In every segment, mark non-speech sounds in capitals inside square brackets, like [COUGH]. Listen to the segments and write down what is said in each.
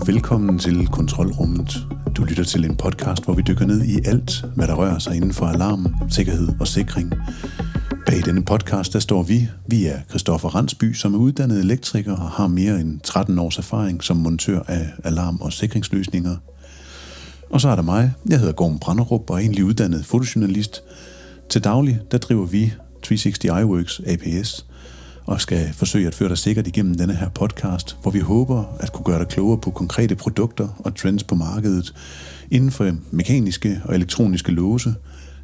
og velkommen til Kontrolrummet. Du lytter til en podcast, hvor vi dykker ned i alt, hvad der rører sig inden for alarm, sikkerhed og sikring. Bag denne podcast, der står vi. Vi er Christoffer Randsby, som er uddannet elektriker og har mere end 13 års erfaring som montør af alarm- og sikringsløsninger. Og så er der mig. Jeg hedder Gorm Branderup og er egentlig uddannet fotojournalist. Til daglig, der driver vi 360 iWorks APS – og skal forsøge at føre dig sikkert igennem denne her podcast, hvor vi håber at kunne gøre dig klogere på konkrete produkter og trends på markedet inden for mekaniske og elektroniske låse,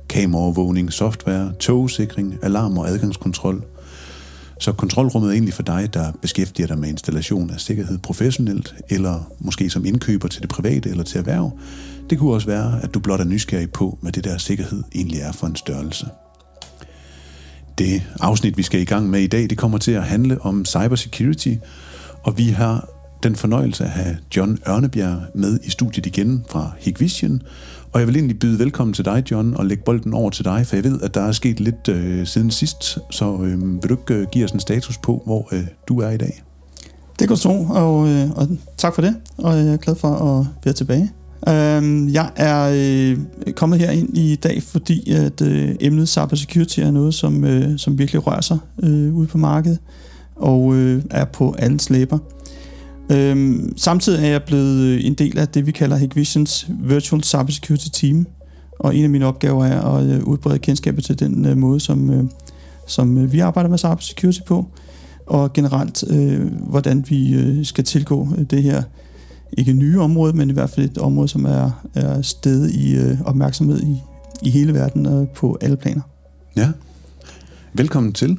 kameraovervågning, software, togsikring, alarm og adgangskontrol. Så kontrolrummet er egentlig for dig, der beskæftiger dig med installation af sikkerhed professionelt, eller måske som indkøber til det private eller til erhverv. Det kunne også være, at du blot er nysgerrig på, hvad det der sikkerhed egentlig er for en størrelse. Det afsnit, vi skal i gang med i dag, det kommer til at handle om cybersecurity, og vi har den fornøjelse at have John Ørnebjerg med i studiet igen fra Hikvision. Og jeg vil egentlig byde velkommen til dig, John, og lægge bolden over til dig, for jeg ved, at der er sket lidt øh, siden sidst, så øh, vil du ikke øh, give os en status på, hvor øh, du er i dag? Det går så, og, øh, og tak for det, og jeg er glad for at være tilbage. Øh, jeg er øh, kommet her ind i dag, fordi at øh, emnet cybersecurity er noget, som, øh, som virkelig rører sig øh, ude på markedet, og øh, er på alles læber. Øhm, samtidig er jeg blevet øh, en del af det, vi kalder Hikvisions Virtual Cybersecurity Team, og en af mine opgaver er at øh, udbrede kendskabet til den øh, måde, som, øh, som øh, vi arbejder med cybersecurity på, og generelt, øh, hvordan vi øh, skal tilgå øh, det her ikke nye område, men i hvert fald et område, som er, er sted i øh, opmærksomhed i, i hele verden og på alle planer. Ja, velkommen til.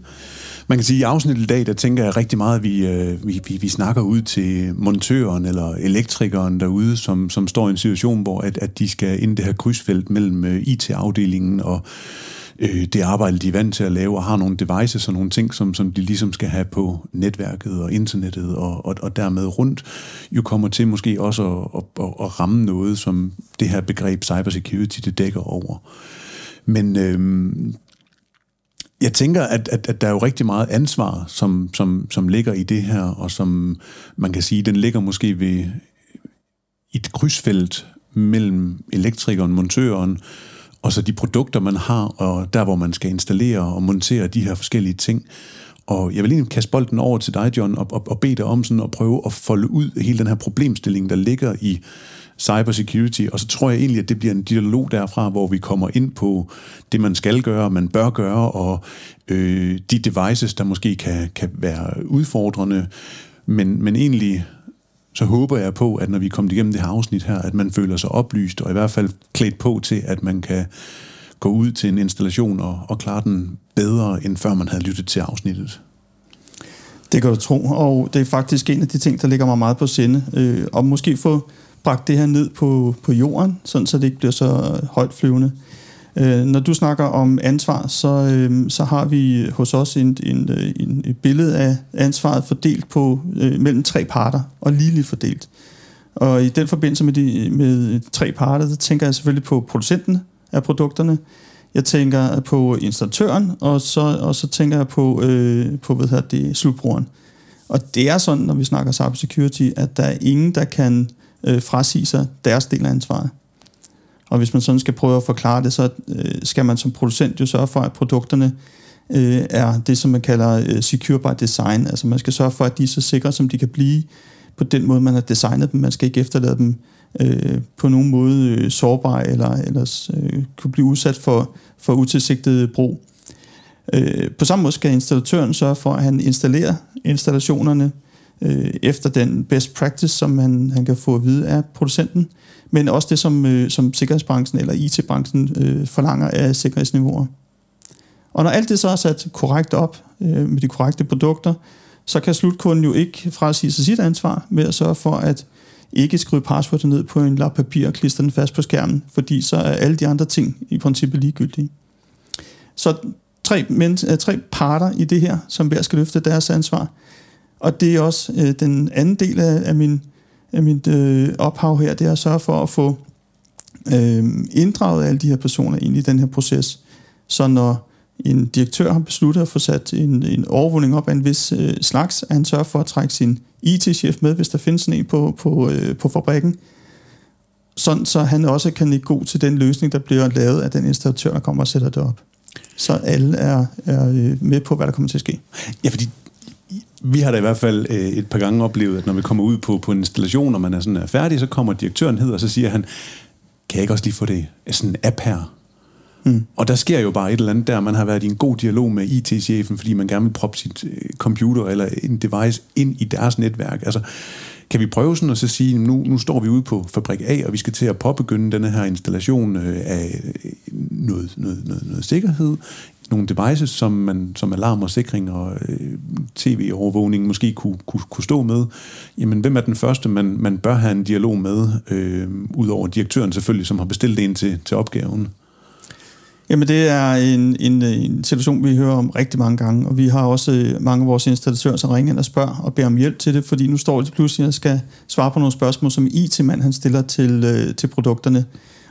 Man kan sige, at i afsnittet i dag, der tænker jeg rigtig meget, at vi, øh, vi, vi, vi snakker ud til montøren eller elektrikeren derude, som, som står i en situation, hvor at, at de skal ind det her krydsfelt mellem øh, IT-afdelingen og øh, det arbejde, de er vant til at lave, og har nogle devices og nogle ting, som, som de ligesom skal have på netværket og internettet, og, og, og dermed rundt, jo kommer til måske også at, at, at, at ramme noget, som det her begreb cybersecurity, det dækker over. Men øh, jeg tænker, at, at, at der er jo rigtig meget ansvar, som, som, som ligger i det her, og som man kan sige, den ligger måske ved et krydsfelt mellem elektrikeren, montøren, og så de produkter, man har, og der, hvor man skal installere og montere de her forskellige ting. Og jeg vil egentlig kaste bolden over til dig, John, og, og, og bede dig om sådan at prøve at folde ud hele den her problemstilling, der ligger i cybersecurity, og så tror jeg egentlig, at det bliver en dialog derfra, hvor vi kommer ind på det, man skal gøre, man bør gøre, og øh, de devices, der måske kan, kan være udfordrende, men, men egentlig så håber jeg på, at når vi kommer igennem det her afsnit her, at man føler sig oplyst, og i hvert fald klædt på til, at man kan gå ud til en installation og, og klare den bedre, end før man havde lyttet til afsnittet. Det kan du tro, og det er faktisk en af de ting, der ligger mig meget på sinde. Øh, og måske få bragt det her ned på, på jorden, sådan så det ikke bliver så højt flyvende. Øh, Øh, når du snakker om ansvar, så, øh, så har vi hos os en, en, en, et billede af ansvaret fordelt på øh, mellem tre parter, og ligeligt fordelt. Og i den forbindelse med de med tre parter, der tænker jeg selvfølgelig på producenten af produkterne, jeg tænker på installatøren, og så, og så tænker jeg på, øh, på hvad hedder det, slutbrugeren. Og det er sådan, når vi snakker cybersecurity, at der er ingen, der kan øh, frasige sig deres del af ansvaret. Og hvis man sådan skal prøve at forklare det, så øh, skal man som producent jo sørge for, at produkterne øh, er det, som man kalder øh, secure by design. Altså man skal sørge for, at de er så sikre, som de kan blive på den måde, man har designet dem. Man skal ikke efterlade dem øh, på nogen måde øh, sårbare eller ellers øh, kunne blive udsat for, for utilsigtet brug. Øh, på samme måde skal installatøren sørge for, at han installerer installationerne øh, efter den best practice, som han, han kan få at vide af producenten, men også det, som, øh, som sikkerhedsbranchen eller IT-branchen øh, forlanger af sikkerhedsniveauer. Og når alt det så er sat korrekt op øh, med de korrekte produkter, så kan slutkunden jo ikke frasige sig sit ansvar med at sørge for at ikke skrive passwordet ned på en lap papir og klistre den fast på skærmen, fordi så er alle de andre ting i princippet ligegyldige. Så tre, men, øh, tre parter i det her, som hver skal løfte deres ansvar. Og det er også øh, den anden del af, af min mit øh, ophav her, det er at sørge for at få øh, inddraget alle de her personer ind i den her proces. Så når en direktør har besluttet at få sat en, en overvågning op af en vis øh, slags, at han sørger for at trække sin IT-chef med, hvis der findes en på, på, øh, på fabrikken, sådan så han også kan ikke god til den løsning, der bliver lavet af den installatør, der kommer og sætter det op. Så alle er, er øh, med på, hvad der kommer til at ske. Ja, fordi vi har da i hvert fald øh, et par gange oplevet, at når vi kommer ud på, på en installation, og man er sådan er færdig, så kommer direktøren hed, og så siger han, kan jeg ikke også lige få det sådan en app her? Mm. Og der sker jo bare et eller andet der, man har været i en god dialog med IT-chefen, fordi man gerne vil proppe sit øh, computer eller en device ind i deres netværk. Altså, kan vi prøve sådan at så sige, nu, nu står vi ude på fabrik A, og vi skal til at påbegynde denne her installation øh, af øh, noget, noget, noget, noget sikkerhed, nogle devices, som, man, som alarm og sikring og øh, tv-overvågning måske kunne, kunne, kunne stå med. Jamen, hvem er den første, man, man bør have en dialog med, øh, udover direktøren selvfølgelig, som har bestilt en til, til opgaven? Jamen det er en, en, en situation, vi hører om rigtig mange gange, og vi har også øh, mange af vores installatører, som ringer ind og spørger og beder om hjælp til det, fordi nu står de pludselig og skal svare på nogle spørgsmål, som IT-mand han stiller til, øh, til produkterne.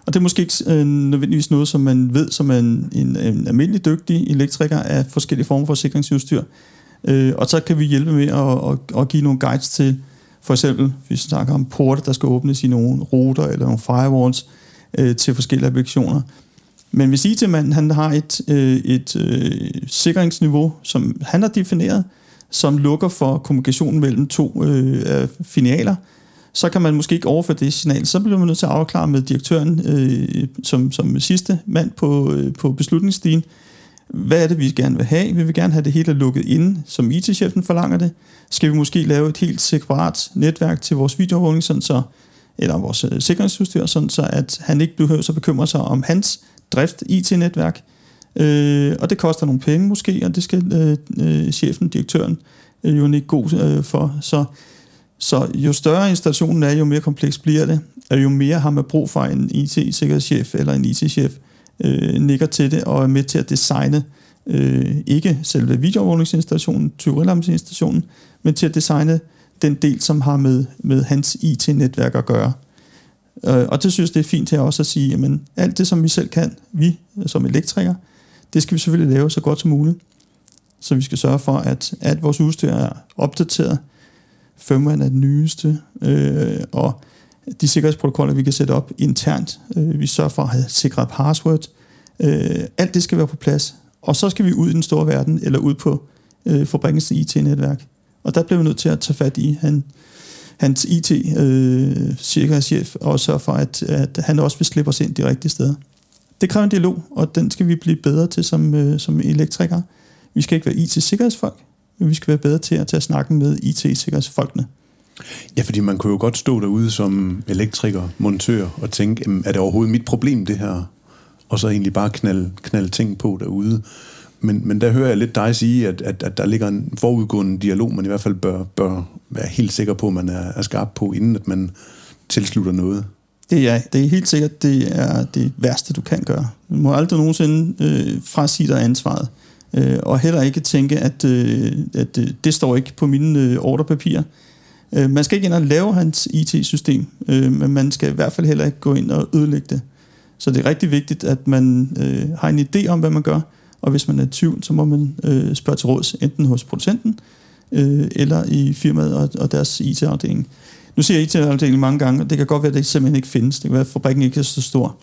Og det er måske ikke øh, nødvendigvis noget, som man ved som en, en, en almindelig dygtig elektriker af forskellige former for sikringsudstyr. Øh, og så kan vi hjælpe med at, at, at give nogle guides til, for eksempel, hvis vi snakker om porte, der skal åbnes i nogle router eller nogle firewalls øh, til forskellige applikationer. Men hvis IT-manden han har et, øh, et øh, sikringsniveau, som han har defineret, som lukker for kommunikationen mellem to øh, filialer, så kan man måske ikke overføre det signal. Så bliver man nødt til at afklare med direktøren øh, som, som sidste mand på, øh, på beslutningsstigen, hvad er det, vi gerne vil have? Vi vil gerne have det hele lukket inde, som IT-chefen forlanger det. Skal vi måske lave et helt separat netværk til vores videoovervågning, sådan så, eller vores øh, sikkerhedsudstyr, sådan så at han ikke behøver så bekymre sig om hans drift IT-netværk. Øh, og det koster nogle penge måske, og det skal øh, øh, chefen, direktøren, øh, jo ikke god øh, for. Så, så jo større installationen er, jo mere kompleks bliver det, og jo mere har man brug for en IT-sikkerhedschef eller en IT-chef, øh, nikker til det og er med til at designe øh, ikke selve videoovervågningsinstallationen, tyverilamsinstallationen, men til at designe den del, som har med, med hans IT-netværk at gøre. Øh, og det synes det er fint her også at sige, at alt det, som vi selv kan, vi som elektrikere, det skal vi selvfølgelig lave så godt som muligt. Så vi skal sørge for, at alt vores udstyr er opdateret, firmwaren er den nyeste, øh, og de sikkerhedsprotokoller, vi kan sætte op internt, øh, vi sørger for at have sikret password, øh, alt det skal være på plads. Og så skal vi ud i den store verden, eller ud på øh, fabrikkens IT-netværk. Og der bliver vi nødt til at tage fat i han, hans IT-sikkerhedschef, øh, og sørge for, at, at han også vil slippe os ind de rigtige steder. Det kræver en dialog, og den skal vi blive bedre til som, øh, som elektrikere. Vi skal ikke være IT-sikkerhedsfolk, men vi skal være bedre til at tage snakken med IT-sikkerhedsfolkene. Ja, fordi man kunne jo godt stå derude som elektriker, montør og tænke, er det overhovedet mit problem det her? Og så egentlig bare knalde, knalde ting på derude. Men, men der hører jeg lidt dig sige, at, at, at der ligger en forudgående dialog, man i hvert fald bør, bør være helt sikker på, at man er, er skarp på, inden at man tilslutter noget. Det er, det er helt sikkert, det er det værste, du kan gøre. Du må aldrig nogensinde øh, frasige dig ansvaret. Øh, og heller ikke tænke, at, øh, at øh, det står ikke på mine øh, ordrepapirer. Øh, man skal ikke ind og lave hans IT-system, øh, men man skal i hvert fald heller ikke gå ind og ødelægge det. Så det er rigtig vigtigt, at man øh, har en idé om, hvad man gør, og hvis man er i tvivl, så må man øh, spørge til råds, enten hos producenten, øh, eller i firmaet og, og deres IT-afdeling. Nu siger jeg IT-afdelingen mange gange, og det kan godt være, at det simpelthen ikke findes. Det kan være, at fabrikken ikke er så stor.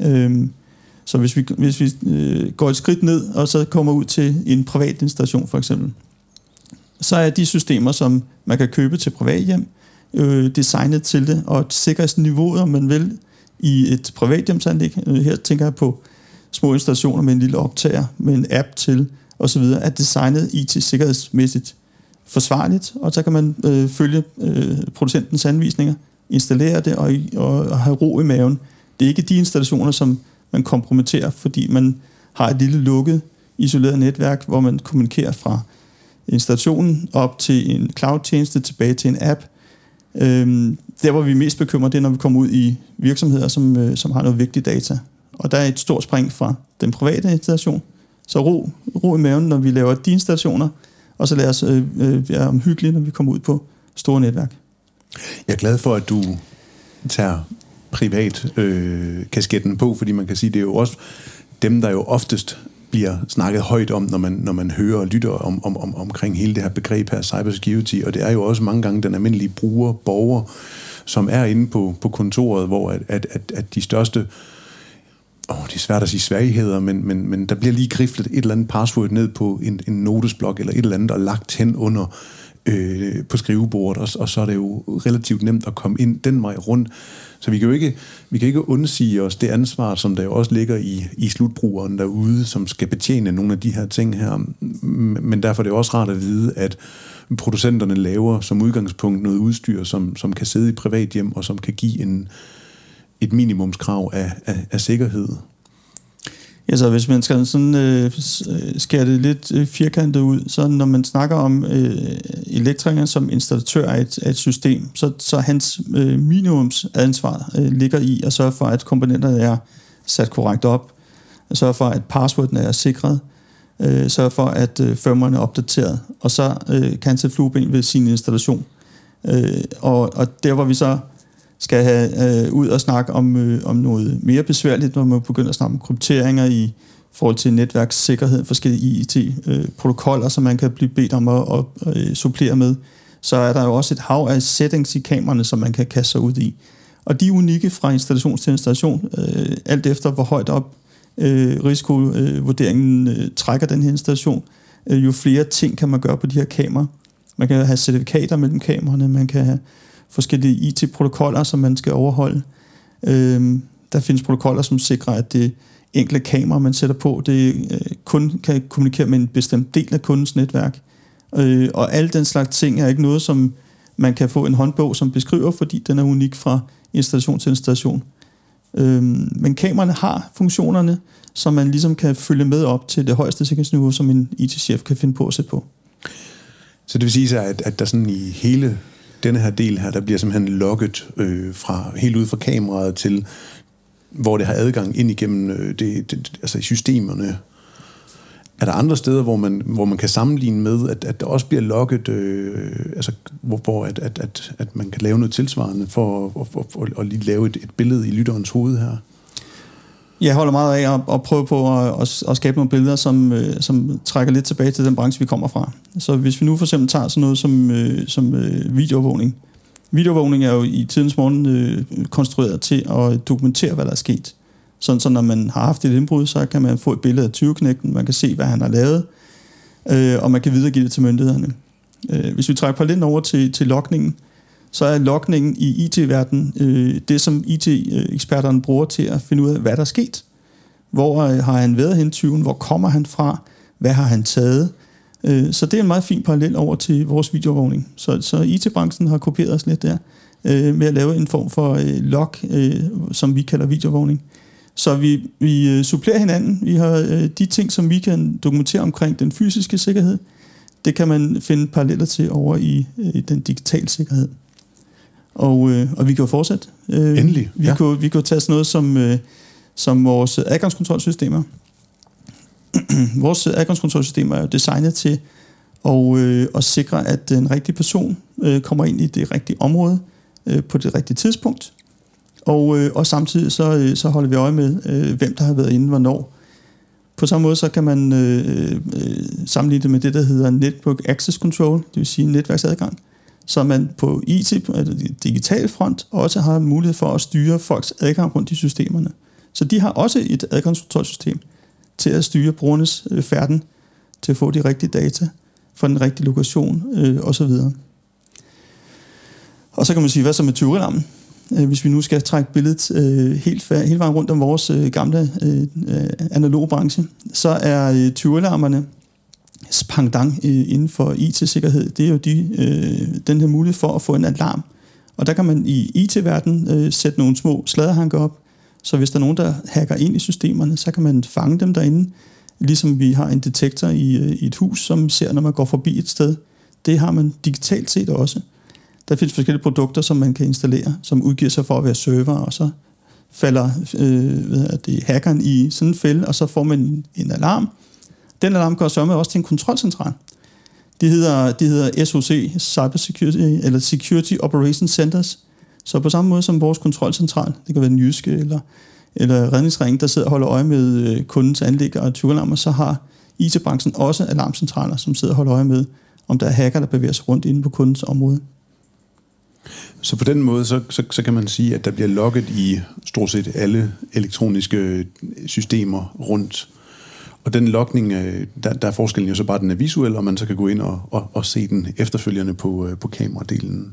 Øh, så hvis vi, hvis vi øh, går et skridt ned, og så kommer ud til en privat installation for eksempel, så er de systemer, som man kan købe til privat hjem, øh, designet til det, og sikkerhedsniveauet, om man vil, i et privathjemsanlæg. Øh, her tænker jeg på små installationer med en lille optager, med en app til osv., er designet IT-sikkerhedsmæssigt forsvarligt, og så kan man øh, følge øh, producentens anvisninger, installere det og, og, og have ro i maven. Det er ikke de installationer, som man kompromitterer, fordi man har et lille lukket, isoleret netværk, hvor man kommunikerer fra installationen op til en cloud-tjeneste, tilbage til en app. Øhm, der, hvor vi er mest bekymret, det er, når vi kommer ud i virksomheder, som, øh, som har noget vigtigt data. Og der er et stort spring fra den private installation. Så ro, ro i maven, når vi laver de installationer, og så lad os øh, øh, være omhyggelige, når vi kommer ud på store netværk. Jeg er glad for, at du tager privat øh, kasketten på, fordi man kan sige, det er jo også dem, der jo oftest bliver snakket højt om, når man, når man hører og lytter om, om, om, omkring hele det her begreb her, cybersecurity, og det er jo også mange gange den almindelige bruger, borger, som er inde på, på kontoret, hvor at, at, at, at de største oh, det er svært at sige svagheder, men, men, men der bliver lige griflet et eller andet password ned på en, en notesblok eller et eller andet, og lagt hen under øh, på skrivebordet, og, og så er det jo relativt nemt at komme ind den vej rundt. Så vi kan jo ikke, vi kan ikke undsige os det ansvar, som der jo også ligger i, i slutbrugeren derude, som skal betjene nogle af de her ting her. Men derfor er det også rart at vide, at producenterne laver som udgangspunkt noget udstyr, som, som kan sidde i privat hjem, og som kan give en, et minimumskrav af, af, af sikkerhed. Altså så hvis man skal sådan øh, øh skære det lidt øh, firkantet ud, så når man snakker om øh, elektrikeren som installatør af et, af et system, så, så hans øh, minimumsansvar øh, ligger i at sørge for, at komponenterne er sat korrekt op, sørge for, at passworden er sikret, øh, sørge for, at øh, firmerne er opdateret, og så øh, kan han sætte flueben ved sin installation. Øh, og, og der, hvor vi så skal have øh, ud og snakke om, øh, om noget mere besværligt, når man begynder at snakke om krypteringer i forhold til netværkssikkerhed, forskellige IT-protokoller, øh, som man kan blive bedt om at, at øh, supplere med, så er der jo også et hav af settings i kameraerne, som man kan kaste sig ud i. Og de er unikke fra installation til installation, øh, alt efter hvor højt op øh, risikovurderingen øh, trækker den her installation, øh, jo flere ting kan man gøre på de her kameraer. Man kan have certifikater mellem kameraerne, man kan have forskellige IT-protokoller, som man skal overholde. Øh, der findes protokoller, som sikrer, at det enkelte kamera, man sætter på, det øh, kun kan kommunikere med en bestemt del af kundens netværk. Øh, og alle den slags ting er ikke noget, som man kan få en håndbog, som beskriver, fordi den er unik fra installation til installation. Øh, men kameraerne har funktionerne, som man ligesom kan følge med op til det højeste sikkerhedsniveau, som en IT-chef kan finde på at sætte på. Så det vil sige, at, at der sådan i hele denne her del her, der bliver simpelthen logget øh, fra, helt ud fra kameraet til, hvor det har adgang ind igennem øh, det, det, altså systemerne. Er der andre steder, hvor man, hvor man kan sammenligne med, at, at der også bliver logget, øh, altså, hvor, hvor at, at, at, at man kan lave noget tilsvarende for at, for, for, at, at lige lave et, et billede i lytterens hoved her? Jeg holder meget af at, at prøve på at, at, at skabe nogle billeder, som, øh, som trækker lidt tilbage til den branche, vi kommer fra. Så hvis vi nu for eksempel tager sådan noget som, øh, som øh, videoovervågning. Videoovervågning er jo i tidens morgen øh, konstrueret til at dokumentere, hvad der er sket. Sådan så når man har haft et indbrud, så kan man få et billede af 20-knægten, man kan se, hvad han har lavet, øh, og man kan videregive det til myndighederne. Øh, hvis vi trækker på lidt over til, til lokningen, så er lokningen i IT-verdenen øh, det, som IT-eksperterne bruger til at finde ud af, hvad der er sket. Hvor øh, har han været hen tyven? Hvor kommer han fra? Hvad har han taget? Øh, så det er en meget fin parallel over til vores videoovervågning. Så, så IT-branchen har kopieret os lidt der øh, med at lave en form for øh, log, øh, som vi kalder videoovervågning. Så vi, vi øh, supplerer hinanden. Vi har øh, de ting, som vi kan dokumentere omkring den fysiske sikkerhed. Det kan man finde paralleller til over i i den digitale sikkerhed. Og, øh, og vi kan jo fortsætte. Øh, Endelig, vi, ja. kunne, vi kunne tage sådan noget som, øh, som vores adgangskontrolsystemer. [CLEARS THROAT] vores adgangskontrolsystemer er jo designet til at, øh, at sikre, at den rigtige person øh, kommer ind i det rigtige område øh, på det rigtige tidspunkt. Og, øh, og samtidig så, øh, så holder vi øje med, øh, hvem der har været inde, hvornår. På samme måde så kan man øh, øh, sammenligne det med det, der hedder Network Access Control, det vil sige netværksadgang så man på IT, på altså digital front, også har mulighed for at styre folks adgang rundt i systemerne. Så de har også et adgangskontrolsystem til at styre brugernes øh, færden, til at få de rigtige data fra den rigtige lokation øh, osv. Og så kan man sige, hvad så med tyverialarmen? Øh, hvis vi nu skal trække billedet øh, helt, hele vejen rundt om vores øh, gamle øh, øh analoge branche, så er øh, tyverialarmerne spangdang inden for IT-sikkerhed, det er jo de, øh, den her mulighed for at få en alarm. Og der kan man i IT-verdenen øh, sætte nogle små sladerhanker op, så hvis der er nogen, der hacker ind i systemerne, så kan man fange dem derinde, ligesom vi har en detektor i, øh, i et hus, som ser, når man går forbi et sted. Det har man digitalt set også. Der findes forskellige produkter, som man kan installere, som udgiver sig for at være server, og så falder øh, hvad det, hackeren i sådan en fælde, og så får man en alarm, den alarm går så med også til en kontrolcentral. De hedder, de hedder SOC, Cyber Security, eller Security Operations Centers. Så på samme måde som vores kontrolcentral, det kan være den jyske, eller, eller redningsringen, der sidder og holder øje med øh, kundens anlæg og tyveralarmer, så har IT-branchen også alarmcentraler, som sidder og holder øje med, om der er hacker, der bevæger sig rundt inde på kundens område. Så på den måde, så, så, så kan man sige, at der bliver logget i stort set alle elektroniske systemer rundt. Og den lokning, øh, der, der er forskellen jo så bare, at den er visuel, og man så kan gå ind og, og, og se den efterfølgende på, øh, på kameradelen.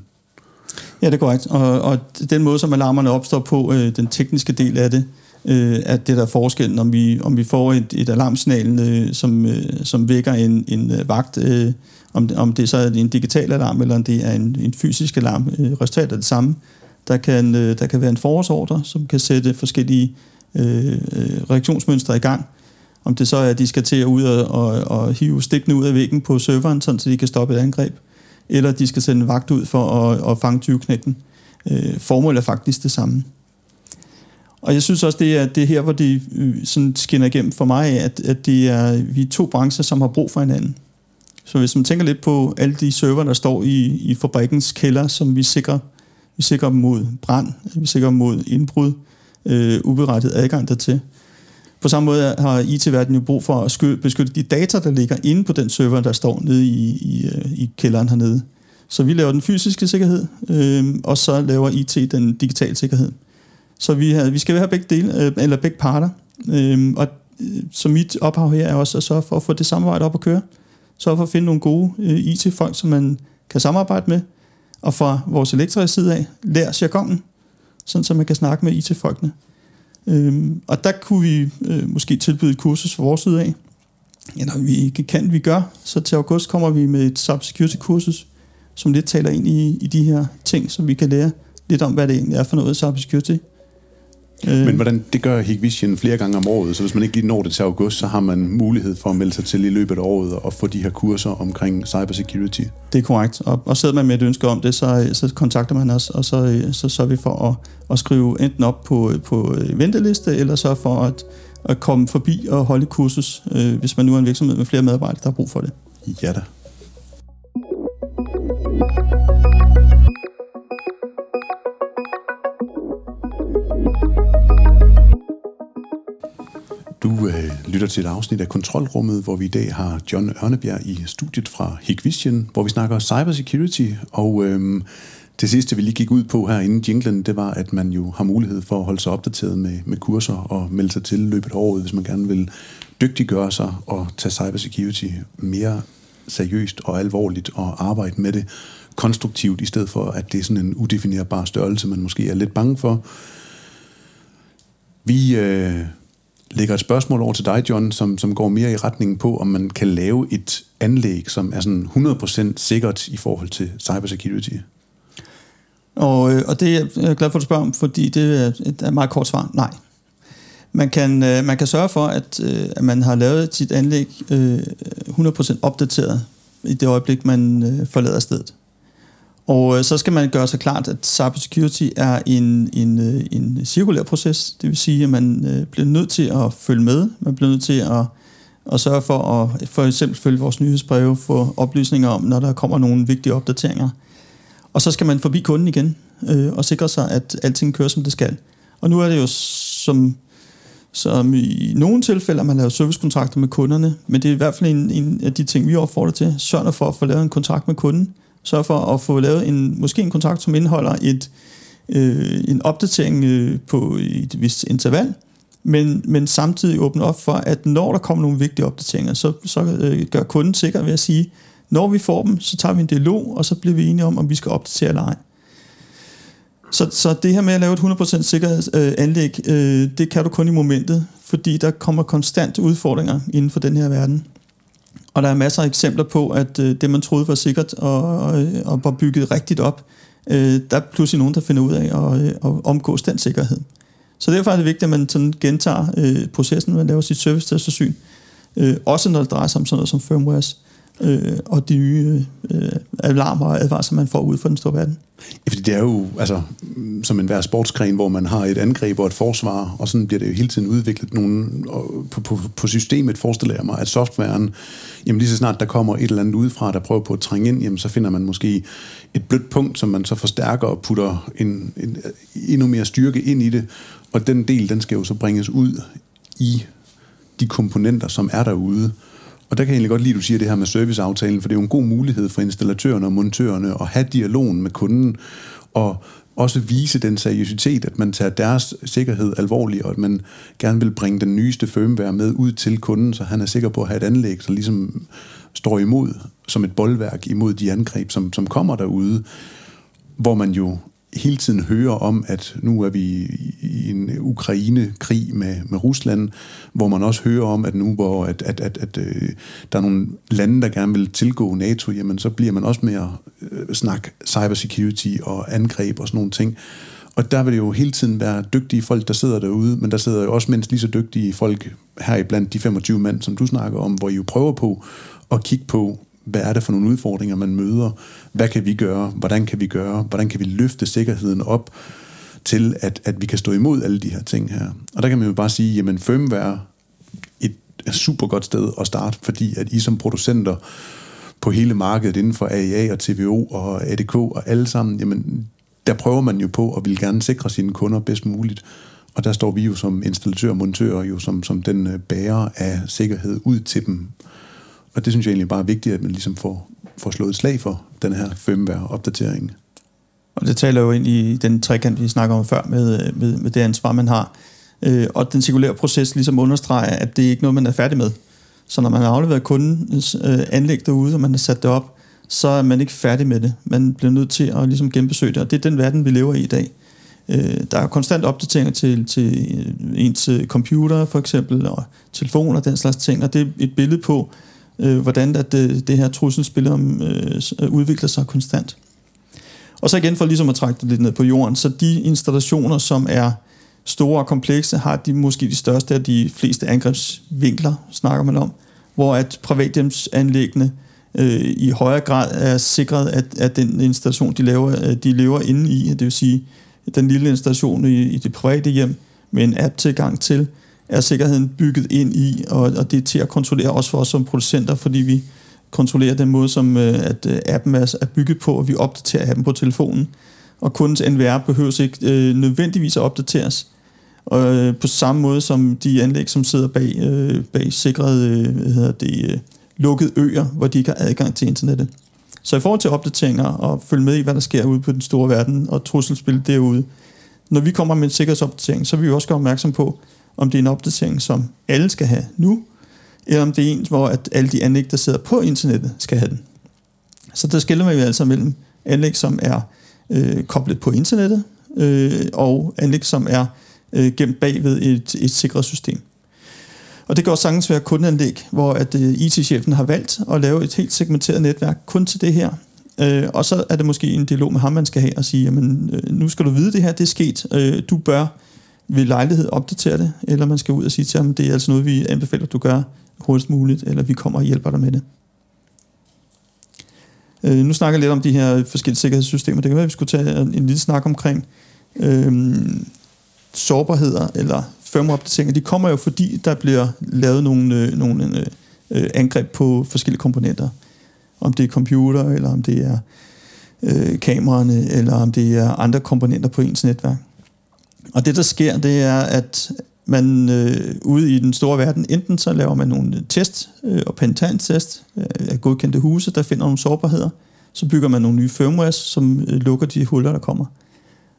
Ja, det er korrekt. Og, og den måde, som alarmerne opstår på, øh, den tekniske del af det, øh, at det der er forskellen, om vi, om vi får et, et alarmsignal, øh, som, øh, som vækker en, en øh, vagt, øh, om, om det så er en digital alarm, eller om det er en, en fysisk alarm. Øh, resultatet er det samme. Der kan, øh, der kan være en forårsordre, som kan sætte forskellige øh, øh, reaktionsmønstre i gang. Om det så er, at de skal til at ud og, og, og hive stikkene ud af væggen på serveren, sådan så de kan stoppe et angreb, eller de skal sende en vagt ud for at, at fange 20-knægten. Øh, formålet er faktisk det samme. Og jeg synes også, det er, det er her, hvor det øh, sådan skinner igennem for mig, at, at det er, vi er to brancher, som har brug for hinanden. Så hvis man tænker lidt på alle de server, der står i, i fabrikkens kælder, som vi sikrer, vi sikrer mod brand, vi sikrer mod indbrud, øh, uberettiget adgang dertil. På samme måde har IT-verdenen jo brug for at beskytte de data, der ligger inde på den server, der står nede i, i, øh, i kælderen hernede. Så vi laver den fysiske sikkerhed, øh, og så laver IT den digitale sikkerhed. Så vi, har, vi skal have begge, dele, øh, eller begge parter. Øh, og øh, så mit ophav her er også at sørge for at få det samarbejde op at køre. Så for at finde nogle gode øh, IT-folk, som man kan samarbejde med. Og fra vores elektriske side af, lær jargonen, sådan så man kan snakke med IT-folkene. Øhm, og der kunne vi øh, måske tilbyde et kursus fra vores side af. Eller vi kan, vi gør. Så til august kommer vi med et cybersecurity kursus, som lidt taler ind i, i de her ting, så vi kan lære lidt om, hvad det egentlig er for noget cybersecurity. Øh. Men hvordan, det gør Hikvision flere gange om året, så hvis man ikke lige når det til august, så har man mulighed for at melde sig til i løbet af året og få de her kurser omkring cybersecurity. Det er korrekt, og, og sidder man med et ønske om det, så, så kontakter man os, og så, så sørger vi for at, at skrive enten op på, på venteliste, eller så for at, at komme forbi og holde kursus, øh, hvis man nu er en virksomhed med flere medarbejdere, der har brug for det. Ja da. Lytter til et afsnit af Kontrolrummet, hvor vi i dag har John Ørnebjerg i studiet fra Hikvision, hvor vi snakker cybersecurity. Og øhm, det sidste, vi lige gik ud på her inden jinglen, det var, at man jo har mulighed for at holde sig opdateret med, med kurser og melde sig til løbet af året, hvis man gerne vil dygtiggøre sig og tage cybersecurity mere seriøst og alvorligt og arbejde med det konstruktivt, i stedet for, at det er sådan en udefinerbar størrelse, man måske er lidt bange for. Vi... Øh, lægger et spørgsmål over til dig, John, som, som går mere i retningen på, om man kan lave et anlæg, som er sådan 100% sikkert i forhold til cybersecurity. Og, øh, og det er jeg glad for, at du spørger om, fordi det er et meget kort svar. Nej. Man kan, øh, man kan sørge for, at, øh, at man har lavet sit anlæg 100% opdateret i det øjeblik, man forlader stedet. Og øh, så skal man gøre sig klart, at cybersecurity er en, en, øh, en cirkulær proces. Det vil sige, at man øh, bliver nødt til at følge med. Man bliver nødt til at, at sørge for at for eksempel følge vores nyhedsbreve, få oplysninger om, når der kommer nogle vigtige opdateringer. Og så skal man forbi kunden igen øh, og sikre sig, at alting kører, som det skal. Og nu er det jo som, som i nogle tilfælde, at man laver servicekontrakter med kunderne, men det er i hvert fald en, en af de ting, vi opfordrer til. Sørg for at få lavet en kontrakt med kunden, sørge for at få lavet en, måske en kontrakt, som indeholder et, øh, en opdatering øh, på et vist interval, men, men samtidig åbne op for, at når der kommer nogle vigtige opdateringer, så, så øh, gør kunden sikker ved at sige, når vi får dem, så tager vi en dialog, og så bliver vi enige om, om vi skal opdatere eller ej. Så, så det her med at lave et 100% sikkerhedsanlæg, øh, øh, det kan du kun i momentet, fordi der kommer konstant udfordringer inden for den her verden. Og der er masser af eksempler på, at øh, det, man troede var sikkert og, og, øh, og var bygget rigtigt op, øh, der er pludselig nogen, der finder ud af at, øh, at omgås den sikkerhed. Så derfor er det vigtigt, at man sådan gentager øh, processen, man laver sit servicetestersyn. Øh, også når det drejer sig om sådan noget som firmwares. øh, øh, og de nye øh, alarmer og advarsler, man får ud fra den store verden. Ja, fordi det er jo altså, som en hver sportsgren, hvor man har et angreb og et forsvar, og sådan bliver det jo hele tiden udviklet nogle, på, på, på systemet forestiller jeg mig, at softwaren, jamen lige så snart der kommer et eller andet udefra, der prøver på at trænge ind, jamen så finder man måske et blødt punkt, som man så forstærker og putter en, en, endnu mere styrke ind i det, og den del, den skal jo så bringes ud i de komponenter, som er derude. Og der kan jeg egentlig godt lide, at du siger det her med serviceaftalen, for det er jo en god mulighed for installatørerne og montørerne at have dialogen med kunden, og også vise den seriøsitet, at man tager deres sikkerhed alvorligt, og at man gerne vil bringe den nyeste firmware med ud til kunden, så han er sikker på at have et anlæg, så ligesom står imod som et boldværk imod de angreb, som, som kommer derude, hvor man jo hele tiden hører om, at nu er vi i en Ukraine-krig med, med Rusland, hvor man også hører om, at nu hvor at, at, at, at, øh, der er nogle lande, der gerne vil tilgå NATO, jamen så bliver man også mere øh, snak cybersecurity og angreb og sådan nogle ting. Og der vil det jo hele tiden være dygtige folk, der sidder derude, men der sidder jo også mindst lige så dygtige folk her i blandt de 25 mænd, som du snakker om, hvor I jo prøver på at kigge på, hvad er det for nogle udfordringer, man møder? Hvad kan vi gøre? Hvordan kan vi gøre? Hvordan kan vi løfte sikkerheden op til, at, at vi kan stå imod alle de her ting her? Og der kan man jo bare sige, jamen firmware et, et super godt sted at starte, fordi at I som producenter på hele markedet inden for AIA og TVO og ADK og alle sammen, jamen der prøver man jo på at vil gerne sikre sine kunder bedst muligt. Og der står vi jo som installatør og montører jo som, som den øh, bærer af sikkerhed ud til dem. Og det synes jeg egentlig bare er vigtigt, at man ligesom får, får slået et slag for den her firmware-opdatering. Og det taler jo ind i den trekant, vi snakker om før, med, med, med det ansvar, man har. Øh, og den cirkulære proces ligesom understreger, at det er ikke noget, man er færdig med. Så når man har afleveret kundens øh, anlæg derude, og man har sat det op, så er man ikke færdig med det. Man bliver nødt til at ligesom genbesøge det, og det er den verden, vi lever i i dag. Øh, der er konstant opdateringer til, til øh, ens computer, for eksempel, og telefoner og den slags ting, og det er et billede på, øh, Øh, hvordan at det, det her trusselsbillede øh, øh, udvikler sig konstant. Og så igen for ligesom at trække det lidt ned på jorden, så de installationer, som er store og komplekse, har de måske de største af de fleste angrebsvinkler, snakker man om, hvor at privathjemsanlæggene øh, i højere grad er sikret, at, at den installation, de laver, de lever inde i, det vil sige den lille installation i, i det private hjem, med en app-tilgang til, er sikkerheden bygget ind i, og, og det er til at kontrollere også for os som producenter, fordi vi kontrollerer den måde, som øh, at øh, appen er, er bygget på, og vi opdaterer appen på telefonen. Og kundens NVR behøver ikke øh, nødvendigvis at opdateres. Og øh, på samme måde som de anlæg, som sidder bag, øh, bag sikrede øh, hvad hedder det, øh, lukkede øer, hvor de ikke har adgang til internettet. Så i forhold til opdateringer og følge med i, hvad der sker ude på den store verden og trusselsbilledet derude, når vi kommer med en sikkerhedsopdatering, så vil vi også gøre opmærksom på, om det er en opdatering, som alle skal have nu, eller om det er en, hvor at alle de anlæg, der sidder på internettet, skal have den. Så der skiller man jo altså mellem anlæg, som er øh, koblet på internettet, øh, og anlæg, som er øh, gemt bagved et, et sikkerhedssystem. Og det kan også sagtens være kundeanlæg, hvor at øh, IT-chefen har valgt at lave et helt segmenteret netværk kun til det her. Øh, og så er det måske en dialog med ham, man skal have og sige, jamen øh, nu skal du vide det her, det er sket. Øh, du bør ved lejlighed opdatere det, eller man skal ud og sige til ham, det er altså noget, vi anbefaler, at du gør hurtigst muligt, eller vi kommer og hjælper dig med det. Øh, nu snakker jeg lidt om de her forskellige sikkerhedssystemer. Det kan være, at vi skulle tage en, lille snak omkring øh, sårbarheder eller firmwareopdateringer. De kommer jo, fordi der bliver lavet nogle, øh, nogle øh, øh, angreb på forskellige komponenter. Om det er computer, eller om det er øh, kameraerne, eller om det er andre komponenter på ens netværk. Og det, der sker, det er, at man øh, ude i den store verden, enten så laver man nogle test øh, og pentantest øh, af godkendte huse, der finder nogle sårbarheder, så bygger man nogle nye firmwares, som øh, lukker de huller, der kommer.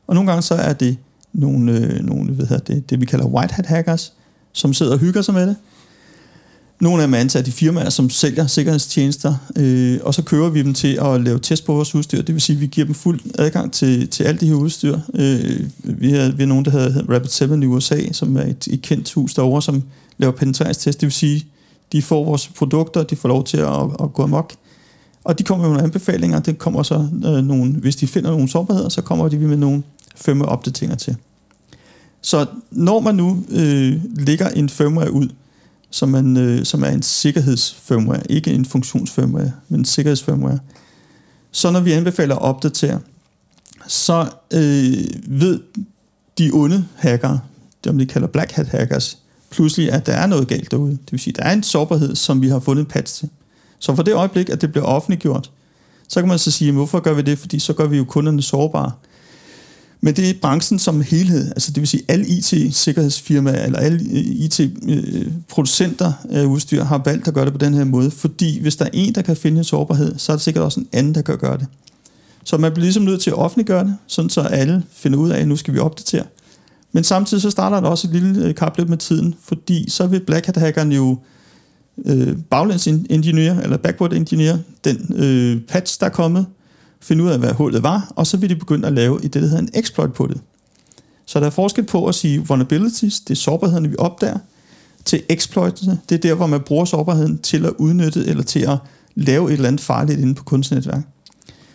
Og nogle gange så er det nogle, øh, nogle hvad hedder det, det, vi kalder white hat hackers, som sidder og hygger sig med det, nogle af dem er ansat i firmaer, som sælger sikkerhedstjenester, øh, og så kører vi dem til at lave test på vores udstyr. Det vil sige, at vi giver dem fuld adgang til, til alt det her udstyr. Øh, vi, har, vi har nogen, der hedder Rapid7 i USA, som er et, et kendt hus derovre, som laver penetreringstest. Det vil sige, de får vores produkter, de får lov til at, at gå amok. Og de kommer med nogle anbefalinger. Det kommer så øh, nogle, hvis de finder nogle sårbarheder, så kommer de med nogle firmware opdateringer til. Så når man nu øh, lægger en firmware ud, som, man, øh, som er en sikkerhedsfirmware, ikke en funktionsfirmware, men en sikkerhedsfirmware. Så når vi anbefaler at opdatere, så øh, ved de onde hackere, dem de kalder black hat hackers, pludselig, at der er noget galt derude. Det vil sige, at der er en sårbarhed, som vi har fundet en patch til. Så for det øjeblik, at det bliver offentliggjort, så kan man så sige, hvorfor gør vi det? Fordi så gør vi jo kunderne sårbare. Men det er branchen som helhed, altså det vil sige, alle IT-sikkerhedsfirmaer eller alle IT-producenter af udstyr har valgt at gøre det på den her måde, fordi hvis der er en, der kan finde en sårbarhed, så er der sikkert også en anden, der kan gøre det. Så man bliver ligesom nødt til at offentliggøre det, sådan så alle finder ud af, at nu skal vi opdatere. Men samtidig så starter der også et lille øh, kapløb med tiden, fordi så vil Black Hat hackeren jo øh, baglæns ingeniør, eller backward ingeniør, den øh, patch, der er kommet, finde ud af, hvad hullet var, og så vil de begynde at lave i det, der hedder en exploit på det. Så der er forskel på at sige vulnerabilities, det er sårbarheden, vi opdager, til exploits, det er der, hvor man bruger sårbarheden til at udnytte, eller til at lave et eller andet farligt inde på kunstnetværk.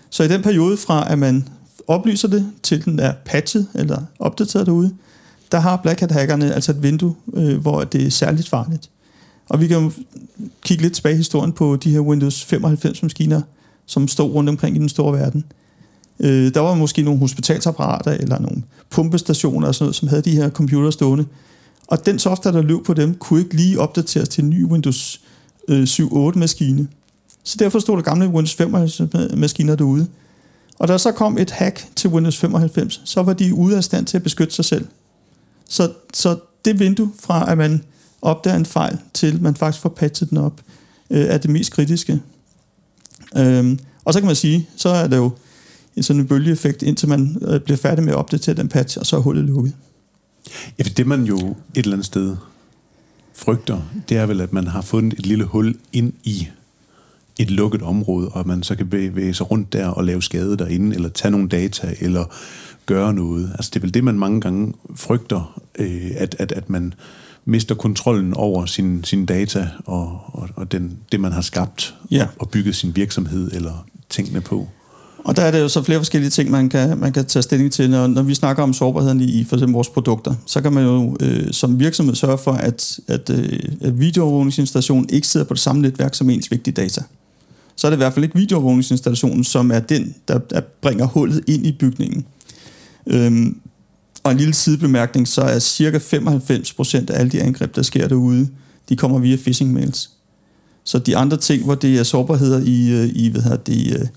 Så i den periode fra, at man oplyser det, til den er patchet, eller opdateret derude, der har Black Hat hackerne altså et vindue, øh, hvor det er særligt farligt. Og vi kan kigge lidt tilbage i historien på de her Windows 95 maskiner, som stod rundt omkring i den store verden. Øh, der var måske nogle hospitalsapparater eller nogle pumpestationer og sådan noget, som havde de her computer stående. Og den software, der løb på dem, kunne ikke lige opdateres til en ny Windows øh, 7.8 maskine. Så derfor stod der gamle Windows 95 maskiner derude. Og da så kom et hack til Windows 95, så var de ude af stand til at beskytte sig selv. Så, så det vindue fra, at man opdager en fejl, til man faktisk får patchet den op, øh, er det mest kritiske. Øhm, og så kan man sige, så er det jo en sådan en bølgeeffekt, indtil man øh, bliver færdig med at opdatere den patch, og så er hullet lukket. Ja, for det man jo et eller andet sted frygter, det er vel, at man har fundet et lille hul ind i et lukket område, og man så kan bevæge sig rundt der og lave skade derinde, eller tage nogle data, eller gøre noget. Altså det er vel det, man mange gange frygter, øh, at, at, at man mister kontrollen over sin, sin data og, og, og den, det, man har skabt ja. og bygget sin virksomhed eller tingene på. Og der er det jo så flere forskellige ting, man kan, man kan tage stilling til. Når, når vi snakker om sårbarheden i for eksempel vores produkter, så kan man jo øh, som virksomhed sørge for, at, at, øh, at videoovervågningsinstallationen ikke sidder på det samme netværk som ens vigtige data. Så er det i hvert fald ikke videoovervågningsinstallationen, som er den, der, der bringer hullet ind i bygningen. Øhm, og en lille sidebemærkning, så er cirka 95% af alle de angreb, der sker derude, de kommer via phishing mails. Så de andre ting, hvor det er sårbarheder i, øh, i, hvad hedder det,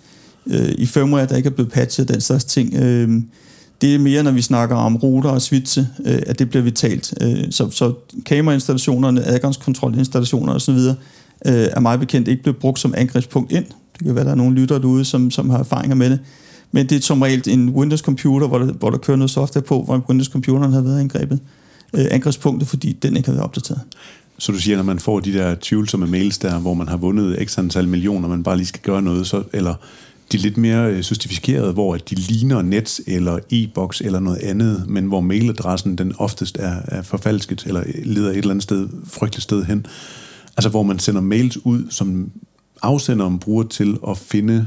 øh, øh, i firmware, der ikke er blevet patchet, den slags ting, øh, det er mere, når vi snakker om router og switche, øh, at det bliver vitalt. Øh, så, så kamerainstallationerne, adgangskontrolinstallationer osv., øh, er meget bekendt ikke blevet brugt som angrebspunkt ind. Det kan være, der er nogle lyttere derude, som, som har erfaringer med det. Men det er som regel en Windows-computer, hvor der, hvor der kører noget software på, hvor Windows-computeren har været angrebet. Øh, angrebspunktet, fordi den ikke har været opdateret. Så du siger, når man får de der tvivlsomme mails der, hvor man har vundet x antal millioner, man bare lige skal gøre noget, så, eller de lidt mere øh, sofistifikerede, hvor de ligner Nets eller e-boks eller noget andet, men hvor mailadressen den oftest er, er forfalsket, eller øh, leder et eller andet sted, frygteligt sted hen. Altså hvor man sender mails ud, som afsenderen bruger til at finde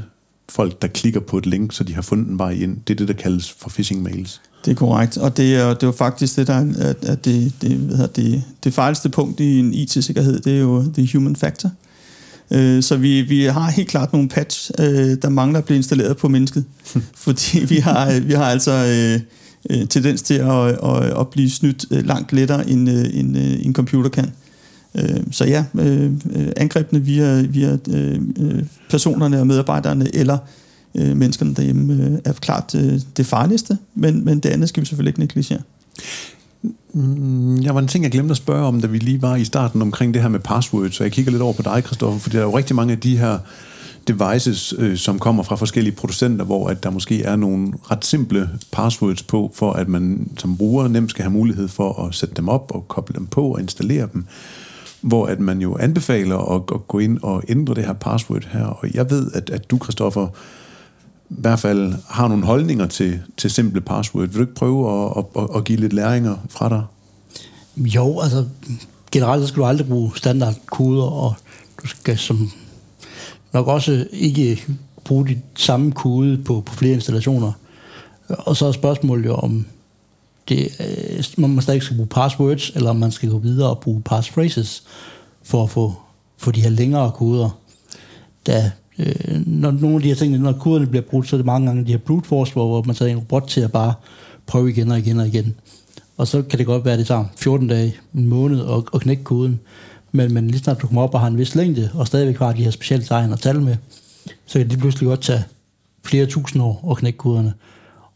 folk, der klikker på et link, så de har fundet en vej ind. Det er det, der kaldes for phishing mails. Det er korrekt, og det er, det er jo faktisk det, der er, at det, det, hvad det, det fejleste punkt i en IT-sikkerhed, det er jo the human factor. Øh, så vi, vi har helt klart nogle patch, øh, der mangler at blive installeret på mennesket, [LAUGHS] fordi vi har, vi har altså øh, tendens til at, at, at blive snydt langt lettere, end, end en computer kan. Øh, så ja, øh, øh, angrebene via, via øh, personerne og medarbejderne eller menneskerne derhjemme er klart det farligste, men, men det andet skal vi selvfølgelig ikke negligere. Mm, jeg var en ting, jeg glemte at spørge om, da vi lige var i starten omkring det her med passwords, så jeg kigger lidt over på dig, Kristoffer, for der er jo rigtig mange af de her devices, øh, som kommer fra forskellige producenter, hvor at der måske er nogle ret simple passwords på, for at man som bruger nemt skal have mulighed for at sætte dem op og koble dem på og installere dem hvor at man jo anbefaler at, at gå ind og ændre det her password her. Og jeg ved, at, at du, Christoffer, i hvert fald har nogle holdninger til, til simple password. Vil du ikke prøve at, at, at give lidt læringer fra dig? Jo, altså generelt skal du aldrig bruge standardkoder, og du skal som nok også ikke bruge de samme kode på, på flere installationer. Og så er spørgsmålet jo, om Øh, man stadig skal bruge passwords, eller om man skal gå videre og bruge passphrases, for at få, for de her længere koder. Da, øh, når nogle af de her ting, når koderne bliver brudt, så er det mange gange de her brute force, hvor, hvor man tager en robot til at bare prøve igen og igen og igen. Og så kan det godt være, at det tager 14 dage, en måned at, at knække koden. Men, men lige snart du kommer op og har en vis længde, og stadigvæk har de her specielle tegn og tal med, så kan det pludselig godt tage flere tusind år at knække koderne.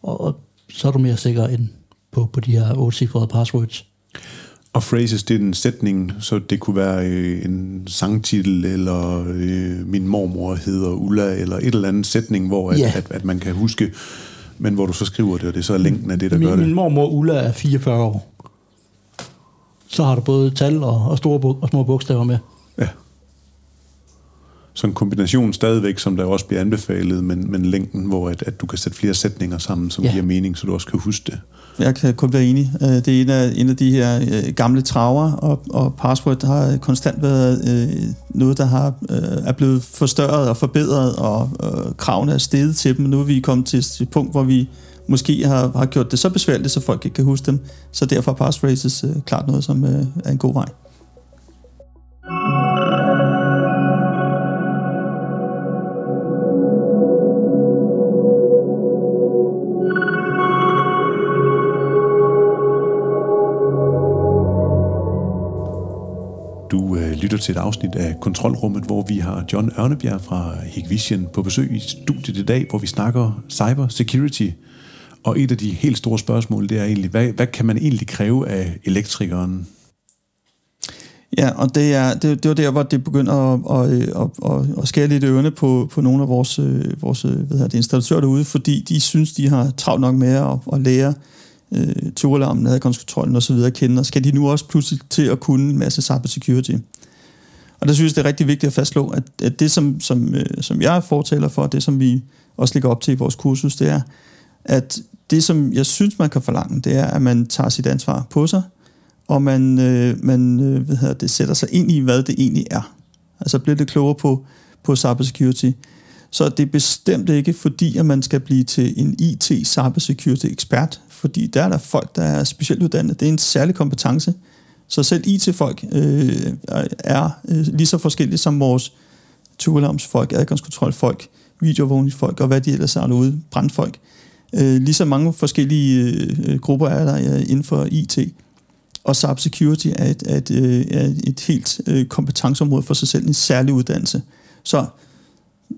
Og, og så er du mere sikker end på, på de her 8-cifrede passwords. Og phrases, det er en sætning, så det kunne være øh, en sangtitel, eller øh, min mormor hedder Ulla, eller et eller andet sætning, hvor at, Ja. at, at man kan huske, men hvor du så skriver det, og det så er længden af det, der min, gør det. Min mormor Ulla er 44 år. Så har du både tal og, og store og små bogstaver med. Så en kombination stadigvæk, som der også bliver anbefalet, men, men længden, hvor at, at du kan sætte flere sætninger sammen, som Ja. giver mening, så du også kan huske det. Jeg kan kun være enig. Øh, Det er en af, en af de her øh, gamle traver, og, og password har konstant været øh, noget, der har, øh, er blevet forstørret og forbedret, og øh, kravene er steget til dem. Nu er vi kommet til et punkt, hvor vi måske har, har gjort det så besværligt, så folk ikke kan huske dem. Så derfor er passphrases øh, klart noget, som øh, er en god vej. Øh, lytter til et afsnit af Kontrolrummet, hvor vi har John Ørnebjerg fra Hikvision på besøg i studiet i dag, hvor vi snakker cyber security. Og et af de helt store spørgsmål, det er egentlig, hvad, hvad kan man egentlig kræve af elektrikeren? Ja, og det, er, det, det var der, hvor det begynder at, at, at, at, at skære lidt i ørerne på, på nogle af vores, øh, vores øh, hvad hedder det, installatører derude, fordi de synes, de har travlt nok med at, at lære øh, turalarmen, adgangskontrollen osv. at kende, og skal de nu også pludselig til at kunne en masse cyber security. Og der synes jeg, det er rigtig vigtigt at fastslå, at, at det, som, som, øh, som jeg fortæller for, det som vi også ligger op til i vores kursus, det er, at det, som jeg synes, man kan forlange, det er, at man tager sit ansvar på sig, og man, øh, man øh, hvad hedder det, sætter sig ind i, hvad det egentlig er. Altså bliver det klogere på, på cybersecurity. Så det er bestemt ikke fordi, at man skal blive til en IT cybersecurity ekspert, fordi der er der folk, der er specielt uddannet. Det er en særlig kompetence. Så selv IT-folk øh, er øh, lige så forskellige som vores togalarmsfolk, adgangskontrolfolk, videoovervågningsfolk og hvad de ellers er derude, brandfolk. Øh, lige så mange forskellige øh, grupper er der øh, inden for IT. Og cybersecurity er et, er et, øh, er et helt øh, kompetenceområde for sig selv, en særlig uddannelse. Så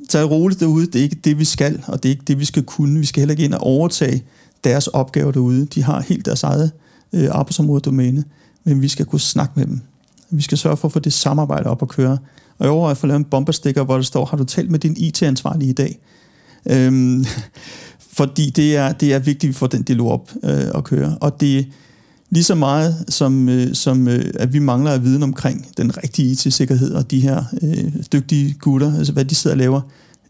tag roligt derude, det er ikke det, vi skal, og det er ikke det, vi skal kunne. Vi skal heller ikke ind og overtage deres opgaver derude. De har helt deres eget øh, arbejdsområde domæne, men vi skal kunne snakke med dem. Vi skal sørge for at få det samarbejde op at køre. Og jeg overvejer at få lavet en bomberstikker, hvor der står, har du talt med din IT-ansvarlige i dag? Øhm, [LAUGHS] fordi det er, det er vigtigt, at vi får den dialog op øh, at køre. Og det er lige så meget, som, øh, som øh, at vi mangler at viden omkring den rigtige IT-sikkerhed, og de her øh, dygtige gutter, altså hvad de sidder og laver,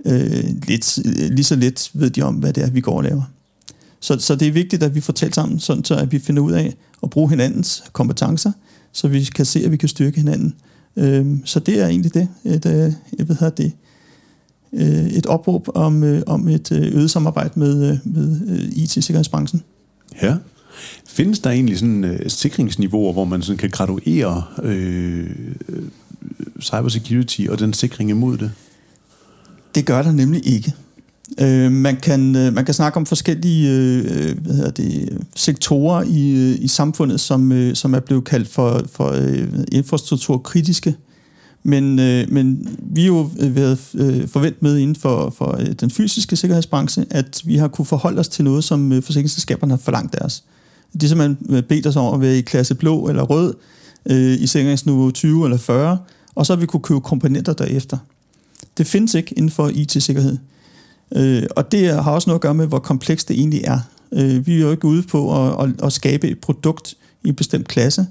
øh, lidt, øh, lige så lidt ved de om, hvad det er, vi går og laver. Så, så det er vigtigt, at vi får talt sammen, sådan så at vi finder ud af at bruge hinandens kompetencer, så vi kan se, at vi kan styrke hinanden. Øhm, så det er egentlig det, et, øh, jeg ved, det, øh, et opråb om, øh, om et øh, øget samarbejde med, øh, med øh, IT-sikkerhedsbranchen. Ja. Findes der egentlig sådan øh, sikringsniveauer, hvor man sådan kan graduere øh, cybersecurity og den sikring imod det? Det gør der nemlig ikke. Øh, man, kan, øh, man kan snakke om forskellige øh, øh hvad hedder det, sektorer i, øh, i samfundet, som, øh, som er blevet kaldt for, for øh, infrastrukturkritiske. Men, øh, men vi har jo øh, været øh, forventet med inden for, for øh, den fysiske sikkerhedsbranche, at vi har kunne forholde os til noget, som øh, forsikringsselskaberne har forlangt af os. De har simpelthen bedt os om at være i klasse blå eller rød, øh, i sikkerhedsniveau 20 eller 40, og så har vi kunne købe komponenter derefter. Det findes ikke inden for IT-sikkerhed. Øh, og det har også noget at gøre med, hvor komplekst det egentlig er. Øh, vi er jo ikke ude på at, at, at skabe et produkt i en bestemt klasse,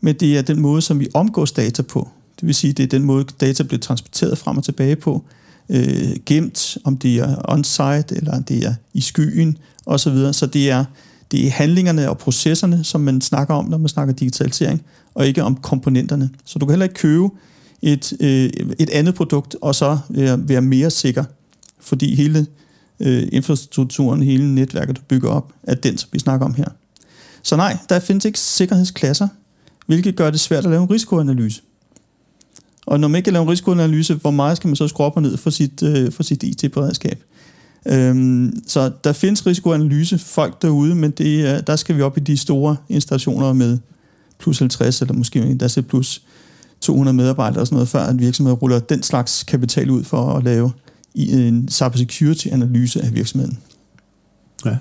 men det er den måde, som vi omgås data på. Det vil sige, det er den måde, data bliver transporteret frem og tilbage på, øh, gemt, om det er on-site, eller om det er i skyen, osv. Så det er, det er handlingerne og processerne, som man snakker om, når man snakker digitalisering, og ikke om komponenterne. Så du kan heller ikke købe et, øh, et andet produkt, og så øh, være mere sikker, fordi hele øh, infrastrukturen, hele netværket, du bygger op, er den, som vi snakker om her. Så nej, der findes ikke sikkerhedsklasser, hvilket gør det svært at lave en risikoanalyse. Og når man ikke kan lave en risikoanalyse, hvor meget skal man så skrue op og ned for sit, øh, for sit IT-beredskab? Øhm, så der findes risikoanalyse folk derude, men det, er, der skal vi op i de store installationer med plus 50, eller måske endda til plus 200 medarbejdere og sådan noget, før at virksomheder ruller den slags kapital ud for at lave en cybersecurity-analyse af virksomheden. Ja.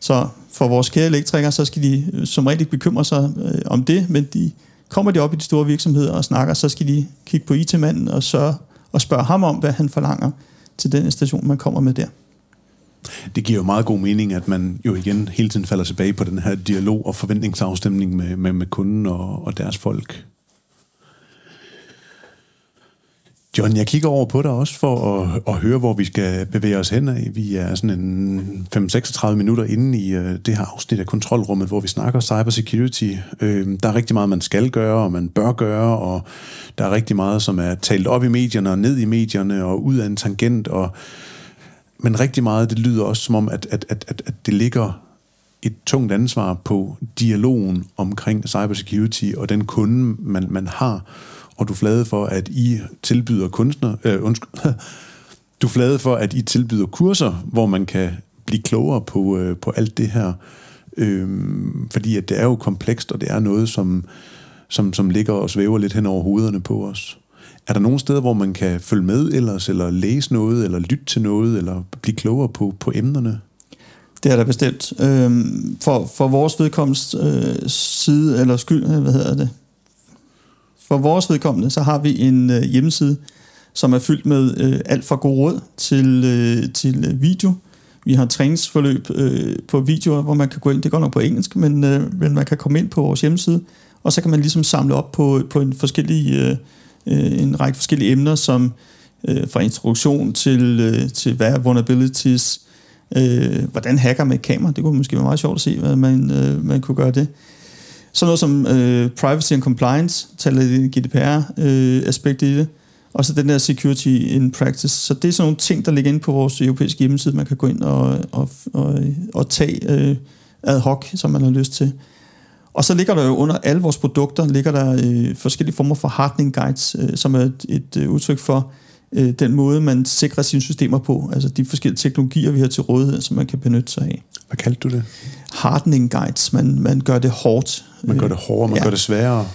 Så for vores kære elektrikere, så skal de øh, som regel ikke bekymre sig øh, om det, men de kommer de op i de store virksomheder og snakker, så skal de kigge på IT-manden og, sørge, og spørge ham om, hvad han forlanger til den station, man kommer med der. Det giver jo meget god mening, at man jo igen hele tiden falder tilbage på den her dialog og forventningsafstemning med, med, med kunden og, og deres folk. John, jeg kigger over på dig også for at, at høre, hvor vi skal bevæge os hen af. Vi er sådan en 5-36 minutter inde i uh, det her afsnit af kontrolrummet, hvor vi snakker cybersecurity. Uh, der er rigtig meget, man skal gøre, og man bør gøre, og der er rigtig meget, som er talt op i medierne og ned i medierne og ud af en tangent. Og, men rigtig meget, det lyder også som om, at, at, at, at, at det ligger et tungt ansvar på dialogen omkring cybersecurity og den kunde, man, man har og du flade for, at I tilbyder kunstner, øh, undskyld, [LAUGHS] du flade for, at I tilbyder kurser, hvor man kan blive klogere på, øh, på alt det her. Øh, fordi at det er jo komplekst, og det er noget, som, som, som ligger og svæver lidt hen over hovederne på os. Er der nogle steder, hvor man kan følge med ellers, eller læse noget, eller lytte til noget, eller blive klogere på, på emnerne? Det er der bestemt. Øh, for, for vores vedkommens øh, side, eller skyld, hvad hedder det, for vores vedkommende, så har vi en øh, hjemmeside, som er fyldt med øh, alt fra god råd til, øh, til øh, video. Vi har træningsforløb øh, på videoer, hvor man kan gå ind, det går nok på engelsk, men, øh, men man kan komme ind på vores hjemmeside, og så kan man ligesom samle op på, på en, forskellig, øh, øh en række forskellige emner, som øh, fra introduktion til, øh, til hvad er vulnerabilities, øh, hvordan hacker med et kamera, det kunne måske være meget sjovt at se, hvad man, øh, man kunne gøre det. Sådan noget som øh, privacy and compliance, taler det GDPR-aspekt øh, i det, og så den der security in practice. Så det er sådan nogle ting, der ligger inde på vores europæiske hjemmeside, man kan gå ind og, og, og, og tage øh, ad hoc, som man har lyst til. Og så ligger der jo under alle vores produkter, ligger der øh, forskellige former for hardening guides, øh, som er et, et øh, udtryk for øh, den måde, man sikrer sine systemer på. Altså de forskellige teknologier, vi har til rådighed, som man kan benytte sig af. Hvad kaldte du det? Hardening guides. Man, man gør det hårdt. Man gør det hårdere, man ja. gør det sværere.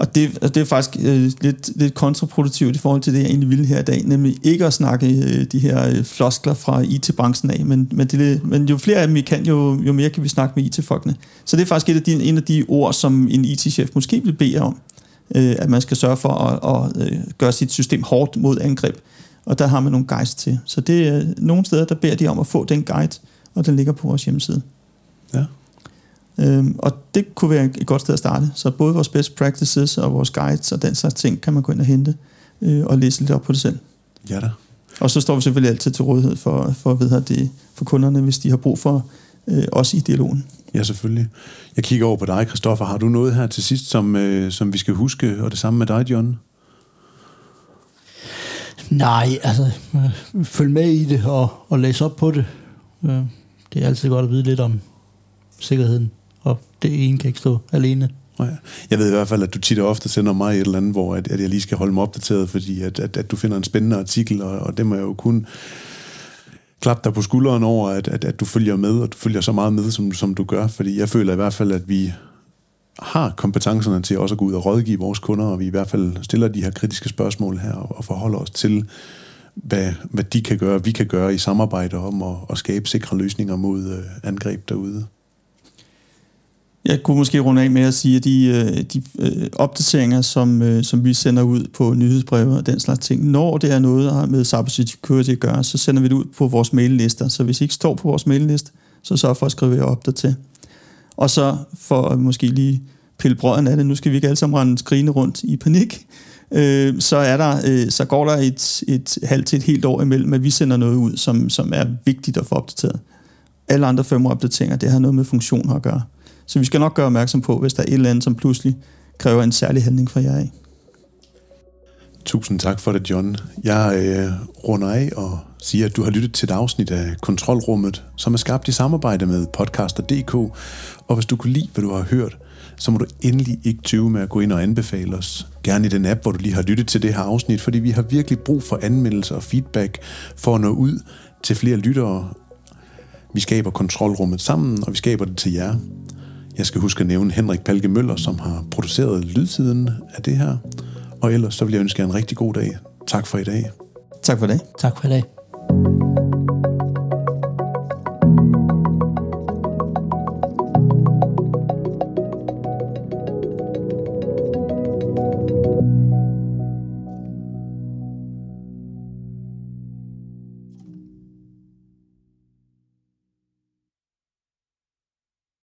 Og det, og det er faktisk øh, lidt, lidt kontraproduktivt i forhold til det, jeg egentlig ville her i dag, nemlig ikke at snakke øh, de her øh, floskler fra IT-branchen af, men, men, det, men jo flere af dem vi kan, jo, jo mere kan vi snakke med IT-folkene. Så det er faktisk et af de, en af de ord, som en IT-chef måske vil bede om, øh, at man skal sørge for at, at, at øh, gøre sit system hårdt mod angreb. Og der har man nogle guides til. Så det er nogle steder, der beder de om at få den guide, og den ligger på vores hjemmeside. Ja. Øhm, og det kunne være et godt sted at starte. Så både vores best practices og vores guides og den slags ting, kan man gå ind og hente øh, og læse lidt op på det selv. Ja da. Og så står vi selvfølgelig altid til rådighed for, for, ved det, for kunderne, hvis de har brug for øh, os i dialogen. Ja, selvfølgelig. Jeg kigger over på dig, Christoffer. Har du noget her til sidst, som, øh, som vi skal huske, og det samme med dig, John? Nej, altså, øh, følg med i det og, og læs op på det. Øh, det er altid godt at vide lidt om sikkerheden, og det ene kan ikke stå alene. Jeg ved i hvert fald, at du tit og ofte sender mig et eller andet, hvor at, at jeg lige skal holde mig opdateret, fordi at, at, at du finder en spændende artikel, og, og det må jeg jo kun klappe dig på skulderen over, at, at, at du følger med, og du følger så meget med, som, som du gør, fordi jeg føler i hvert fald, at vi har kompetencerne til også at gå ud og rådgive vores kunder, og vi i hvert fald stiller de her kritiske spørgsmål her, og, og forholder os til, hvad, hvad de kan gøre, vi kan gøre i samarbejde om at, at skabe sikre løsninger mod øh, angreb derude. Jeg kunne måske runde af med at sige, at de, øh, de øh, opdateringer, som, øh, som vi sender ud på nyhedsbreve og den slags ting, når det er noget, der har med cybersecurity at gøre, så sender vi det ud på vores maillister. Så hvis I ikke står på vores mailliste, så sørg for at skrive jer op til. Og så for at måske lige pille brøden af det, nu skal vi ikke alle sammen rende skrine rundt i panik, øh, så, er der, øh, så går der et, et halvt til et helt år imellem, at vi sender noget ud, som, som er vigtigt at få opdateret. Alle andre fem opdateringer, det har noget med funktioner at gøre. Så vi skal nok gøre opmærksom på, hvis der er et eller andet, som pludselig kræver en særlig handling fra jer af. Tusind tak for det, John. Jeg øh, runder af og siger, at du har lyttet til et afsnit af Kontrolrummet, som er skabt i samarbejde med podcaster.dk. Og hvis du kunne lide, hvad du har hørt, så må du endelig ikke tøve med at gå ind og anbefale os. Gerne i den app, hvor du lige har lyttet til det her afsnit, fordi vi har virkelig brug for anmeldelser og feedback for at nå ud til flere lyttere. Vi skaber kontrolrummet sammen, og vi skaber det til jer. Jeg skal huske at nævne Henrik Palke Møller, som har produceret lydsiden af det her. Og ellers så vil jeg ønske jer en rigtig god dag. Tak for i dag. Tak for det. Tak for i dag.